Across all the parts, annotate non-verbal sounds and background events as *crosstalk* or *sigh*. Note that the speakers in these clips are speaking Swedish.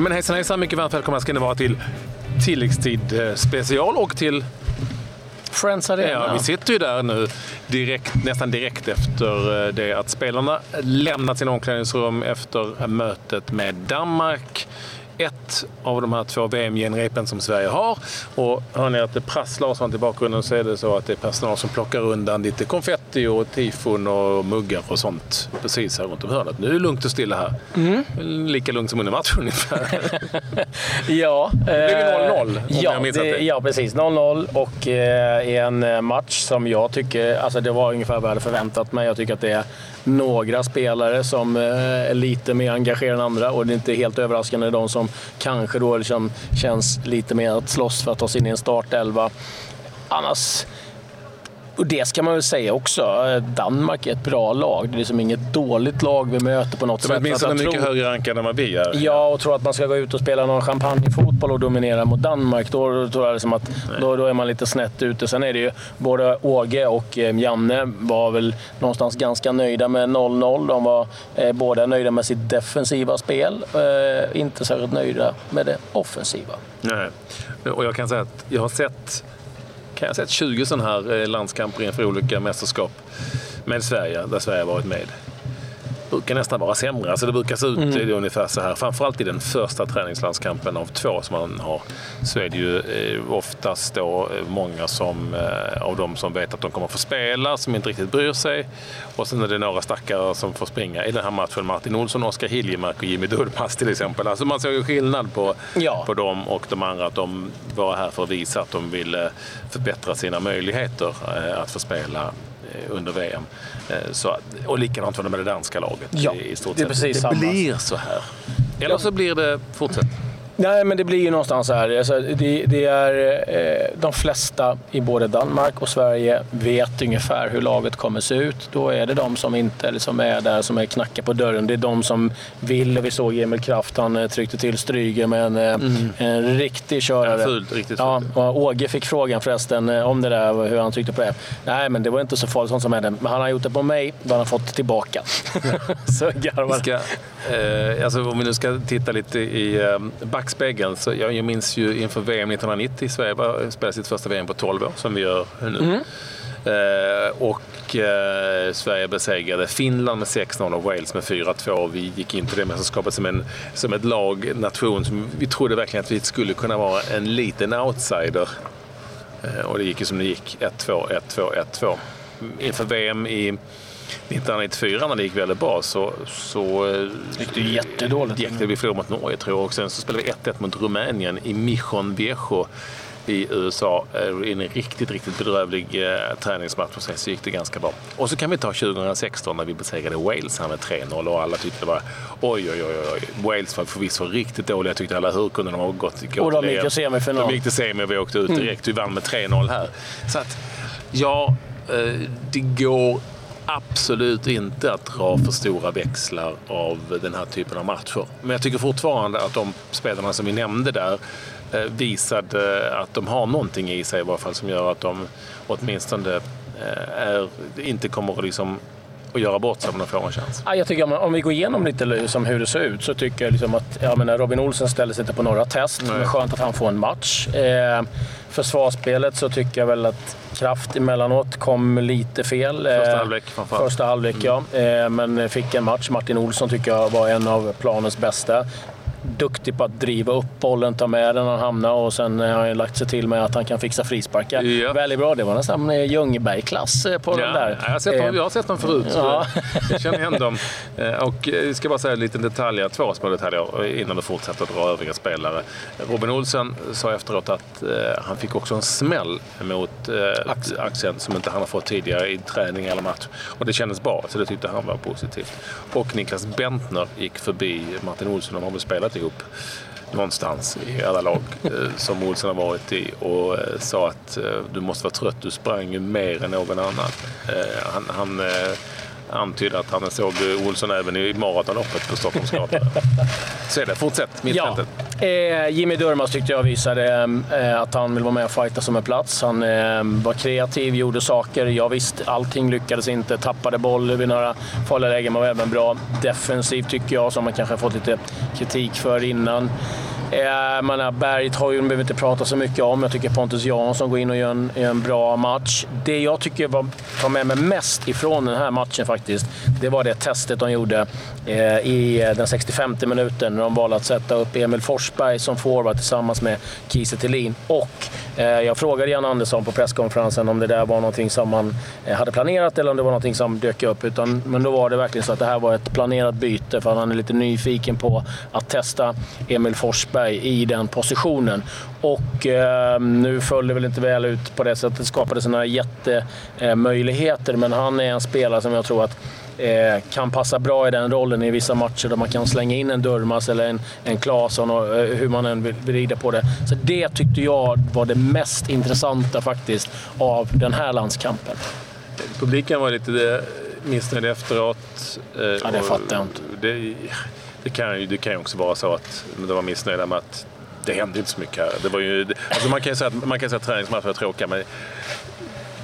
Men hejsan hejsan, mycket varmt välkomna ska ni vara till tilläggstid eh, special och till Friends Arena. Ja, vi sitter ju där nu direkt, nästan direkt efter eh, det att spelarna lämnat sina omklädningsrum efter mötet med Danmark ett av de här två VM-genrepen som Sverige har. Och hör ni att det prasslar och sånt i bakgrunden så är det så att det är personal som plockar undan lite konfetti och tifon och muggar och sånt precis här runt om hörnet. Nu är det lugnt och stilla här. Mm. Lika lugnt som under matchen ungefär. *laughs* ja. Det blev 0-0 ja, det, ja, precis. 0-0 och eh, en eh, match som jag tycker, alltså det var ungefär vad jag hade förväntat mig. Jag tycker att det är några spelare som eh, är lite mer engagerade än andra och det är inte helt överraskande de som kanske då liksom känns lite mer att slåss för att ta sig in i en startelva. Annars och det ska man väl säga också. Danmark är ett bra lag. Det är liksom inget dåligt lag vi möter på något sätt. De är åtminstone mycket tror... högre rankade än vad vi är. Ja, och tror att man ska gå ut och spela någon champagnefotboll och dominera mot Danmark, då, då tror jag liksom att då, då, är man lite snett ute. Sen är det ju både Åge och eh, Janne var väl någonstans ganska nöjda med 0-0. De var eh, båda nöjda med sitt defensiva spel. Eh, inte särskilt nöjda med det offensiva. Nej, och jag kan säga att jag har sett kan jag ha sett 20 sådana här eh, landskamper inför olika mästerskap med Sverige, där Sverige har varit med brukar nästan vara sämre. Alltså det brukar se ut mm. ungefär så här. Framförallt i den första träningslandskampen av två som man har så är det ju eh, oftast då eh, många som, eh, av de som vet att de kommer få spela som inte riktigt bryr sig. Och sen är det några stackare som får springa i den här matchen. Martin Olsson, Oskar Hiljemark och Jimmy Durmaz till exempel. Alltså man ser ju skillnad på, ja. på dem och de andra. Att de var här för att visa att de ville förbättra sina möjligheter att få spela under VM. Eh, så, och likadant var det med det danska laget. Ja, i stort det, är precis det samma. blir så här. Eller så blir det, fortsätt. Nej, men det blir ju någonstans så här. Alltså, det, det, är, eh, de flesta i både Danmark och Sverige vet ungefär hur laget kommer se ut. Då är det de som inte eller som är där, som är knackar på dörren. Det är de som vill. Vi såg Emil Kraft, han eh, tryckte till Stryger med en, eh, mm. en riktig körare. Ja, fult, riktigt. Ja, Åge fick frågan förresten eh, om det där, hur han tryckte på det. Nej, men det var inte så farligt sånt som hände. Men han har gjort det på mig, då har han fått tillbaka. *laughs* så garvar ska, eh, alltså, Om vi nu ska titta lite i eh, backspegeln. Så jag, jag minns ju inför VM 1990, Sverige spelade sitt första VM på 12 år, som vi gör nu. Mm. Eh, och eh, Sverige besegrade Finland med 6-0 och Wales med 4-2. Vi gick in till det mästerskapet som, en, som ett lag, nation, som vi trodde verkligen att vi skulle kunna vara en liten outsider. Eh, och det gick ju som det gick. 1-2, 1-2, 1-2. Inför VM i 1994 när det gick väldigt bra så, så eh, gick det jättedåligt. Gick det, vi förlorade mot Norge tror jag och sen så spelade vi 1-1 mot Rumänien i Mission Viejo i USA i en riktigt, riktigt bedrövlig eh, träningsmatch och sen så gick det ganska bra. Och så kan vi ta 2016 när vi besegrade Wales här med 3-0 och alla tyckte det var oj, oj, oj, oj. Wales var förvisso riktigt dåliga tyckte alla. Hur kunde de ha gått? gått och de gick till semifinal. De gick till semi och vi åkte ut direkt. Mm. Vi vann med 3-0 här. Så att, ja, eh, det går absolut inte att dra för stora växlar av den här typen av matcher. Men jag tycker fortfarande att de spelarna som vi nämnde där eh, visade att de har någonting i sig i varje fall som gör att de åtminstone eh, är, inte kommer att liksom och göra bort sig om de får en chans? jag tycker om vi går igenom lite liksom hur det ser ut så tycker jag liksom att jag menar, Robin Olsen ställer sig inte på några test. Nej. Det är skönt att han får en match. Eh, försvarsspelet så tycker jag väl att Kraft emellanåt kom lite fel. Första eh, halvlek framförallt. Första halvlek, mm. ja. Eh, men fick en match. Martin Olsson tycker jag var en av planens bästa duktig på att driva upp bollen, ta med den när han hamnar och sen har han lagt sig till med att han kan fixa frisparkar. Ja. Väldigt bra. Det var nästan Ljungberg-klass eh, på ja. den där. Jag har sett dem, jag har sett dem förut. Ja. Jag känner igen dem. Eh, och jag ska bara säga en liten detalj, två små detaljer innan du fortsätter att dra övriga spelare. Robin Olsen sa efteråt att eh, han fick också en smäll mot axeln som inte han har fått tidigare i träning eller match. Och det kändes bra, så det tyckte han var positivt. Och Niklas Bentner gick förbi Martin Olsson. De har väl spelat ihop någonstans i alla lag eh, som Olsson har varit i och eh, sa att eh, du måste vara trött, du sprang ju mer än någon annan. Han, han antydde att han såg Olsson även i maratonloppet på Stockholms gator. *laughs* Så är det, fortsätt mittfältet. Ja. Eh, Jimmy Durmaz tyckte jag visade ehm, eh, att han vill vara med och fighta som en plats. Han eh, var kreativ, gjorde saker. Jag visst, allting lyckades inte. Tappade boll vid några farliga lägen, men var även bra defensivt tycker jag, som man kanske har fått lite kritik för innan. Eh, man Berget har behöver inte prata så mycket om. Jag tycker Pontus Jansson går in och gör en, en bra match. Det jag tycker var, tar med mig mest ifrån den här matchen faktiskt, det var det testet de gjorde eh, i den 65 minuten när de valde att sätta upp Emil Forsberg som forward tillsammans med Kiese Thelin. Och eh, jag frågade Jan Andersson på presskonferensen om det där var någonting som man eh, hade planerat eller om det var någonting som dök upp. Utan, men då var det verkligen så att det här var ett planerat byte för han är lite nyfiken på att testa Emil Forsberg Forsberg i den positionen. Och eh, nu föll det väl inte väl ut på det sättet, det skapades några jättemöjligheter, men han är en spelare som jag tror att eh, kan passa bra i den rollen i vissa matcher där man kan slänga in en Durmas eller en, en Claesson, och, eh, hur man än vill vrida på det. Så det tyckte jag var det mest intressanta faktiskt av den här landskampen. Publiken var lite missnöjd efteråt. Ja, det fattar jag inte. Det, det kan, ju, det kan ju också vara så att de var missnöjda med att det hände inte så mycket här. Det var ju, alltså man kan ju säga att, man kan säga att träningsmatcher var tråkiga, men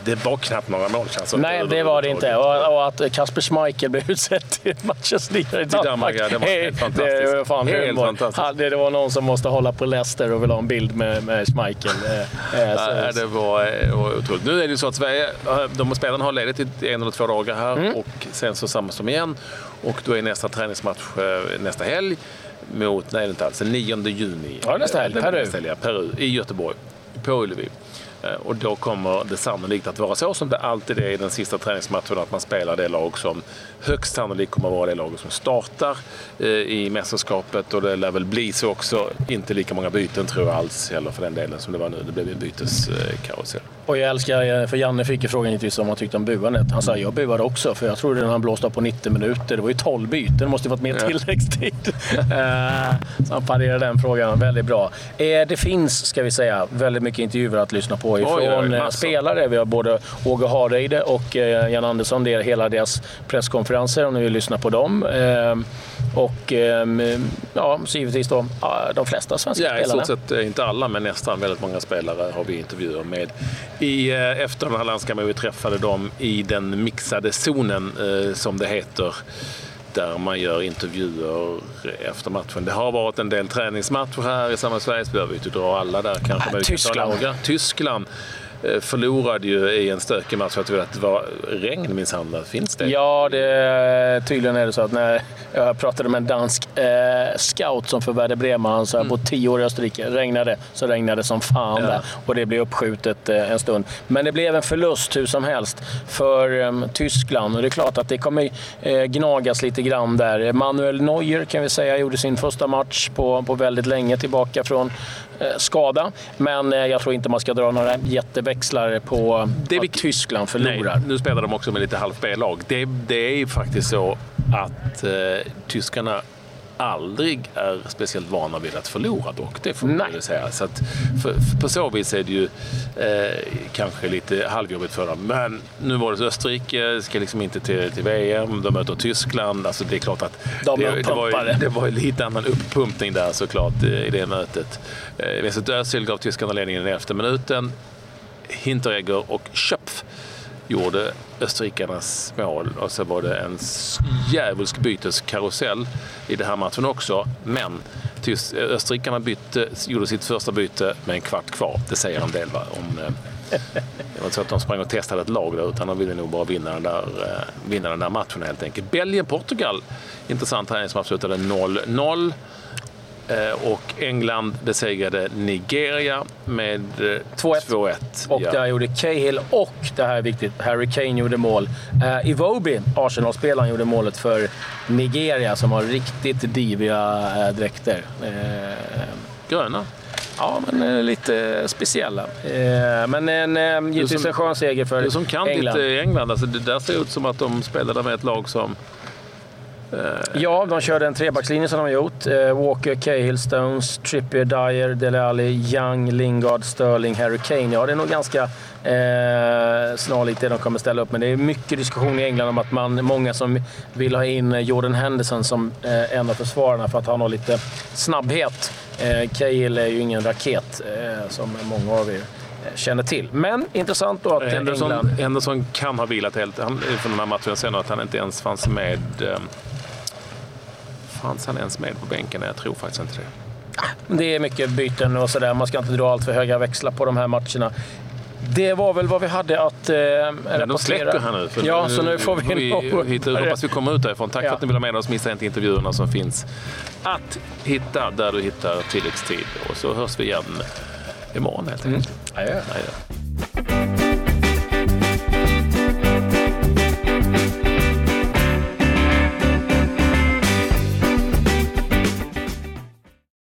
det var knappt några målchanser. Nej, det var det inte. Och, och att Kasper Schmeichel blev *laughs* utsedd till matchens lirare i Danmark. Ja, det var helt fantastiskt. Det var, fan helt fantastiskt. Det, det var någon som måste hålla på Leicester och vill ha en bild med, med Schmeichel. Eh, eh, ja, det var, eh, var otroligt. Nu är det ju så att Sverige, de spelarna har ledigt i en eller två dagar här mm. och sen så samlas de igen. Och då är nästa träningsmatch nästa helg mot, nej inte alls, den 9 juni. Ja, nästa helg. Peru. Nästa helg, Peru. I Göteborg. På Ullevi. Eh, och då kommer det sannolikt att vara så som det alltid är i den sista träningsmatchen, att man spelar det lag som högst sannolikt kommer att vara det laget som startar eh, i mästerskapet. Och det lär väl bli så också. Inte lika många byten tror jag alls heller för den delen som det var nu. Det blev en byteskarusell. Och jag älskar, eh, för Janne fick ju frågan givetvis om han tyckte om buandet. Han sa jag buade också, för jag trodde den han blåste på 90 minuter. Det var ju 12 byten, det måste ju fått mer tilläggstid. *laughs* så han parerade den frågan väldigt bra. Det finns, ska vi säga, väldigt mycket intervjuer att lyssna på ifrån oj, oj, spelare. Vi har både Åge Hareide och Jan Andersson. Det är hela deras presskonferenser om ni vill lyssna på dem. Och ehm, ja, så givetvis då, de flesta svenska ja, spelarna. I stort sett eh, inte alla, men nästan väldigt många spelare har vi intervjuer med. I, eh, efter den här landskampen vi träffade dem i den mixade zonen, eh, som det heter där man gör intervjuer efter matchen. Det har varit en del träningsmatcher här i samma Sverige, så behöver vi inte dra alla där kanske. Äh, Tyskland. Tyskland förlorade ju i en stökig match. Jag tror att det var regn minsann. Finns det? Ja, det, tydligen är det så att när jag pratade med en dansk eh, scout som för Werder Bremen, han sa mm. på tio år i Österrike, regnade så regnade som fan ja. där. Och det blev uppskjutet eh, en stund. Men det blev en förlust hur som helst för eh, Tyskland. Och det är klart att det kommer eh, gnagas lite grann där. Manuel Neuer kan vi säga gjorde sin första match på, på väldigt länge tillbaka från eh, skada. Men eh, jag tror inte man ska dra några jätteväxlar på det att Tyskland förlorar. Nej, nu spelar de också med lite halvt B-lag. Det, det är ju faktiskt så att eh, tyskarna aldrig är speciellt vana vid att förlora dock. Det får man ju säga. Så att för, för på så vis är det ju eh, kanske lite halvjobbigt för dem. Men nu var det Österrike, ska liksom inte till, till VM, de möter Tyskland. Alltså det är klart att de det, det, var, det var lite annan uppumpning där såklart i det mötet. Eh, Mesut Özil gav tyskarna ledningen i elfte minuten. Hinteregger och Schöpf gjorde österrikarnas mål och så var det en djävulsk byteskarusell i den här matchen också. Men eh, österrikarna bytte, gjorde sitt första byte med en kvart kvar. Det säger en del va? om eh, det var inte så att de sprang och testade ett lag där, utan de ville nog bara vinna den där, eh, vinna den där matchen helt enkelt. Belgien-Portugal, intressant träningsmatch, slutade 0-0. Eh, och England besegrade Nigeria med 2-1. Eh, och ja. där gjorde Cahill och, det här är viktigt, Harry Kane gjorde mål. Uh, Iwobi, Arsenal-spelaren, gjorde målet för Nigeria som har riktigt diviga uh, dräkter. Uh, Gröna? Ja, men lite speciella. Men en, givetvis en skön seger för England. Du som kan England. lite England, alltså det där ser ut som att de spelade med ett lag som ja, de körde en trebackslinje som de har gjort. Eh, Walker, Cahill, Stones, Trippier, Dyer, Dele Alli, Young, Lingard, Sterling, Harry Kane. Ja, det är nog ganska eh, snarlikt det de kommer ställa upp. Men det är mycket diskussion i England om att man, många som vill ha in Jordan Henderson som eh, en av försvararna för att han har lite snabbhet Eh, Cahill är ju ingen raket, eh, som många av er eh, känner till. Men intressant då att Henderson, England... Henderson kan ha vilat helt han, från den här matchen. Sen att han inte ens fanns med... Fanns han ens med på bänken? Jag tror faktiskt inte det. Det är mycket byten och sådär. Man ska inte dra allt för höga växlar på de här matcherna. Det var väl vad vi hade att eh, Men de släcker här nu. För ja, så nu får vi... vi hit, hoppas vi kommer ut därifrån. Tack Ja. för att ni vill ha med oss. Missa inte intervjuerna som finns att hitta där du hittar tilläggstid. Och så hörs vi igen imorgon helt enkelt. Adjö. Adjö.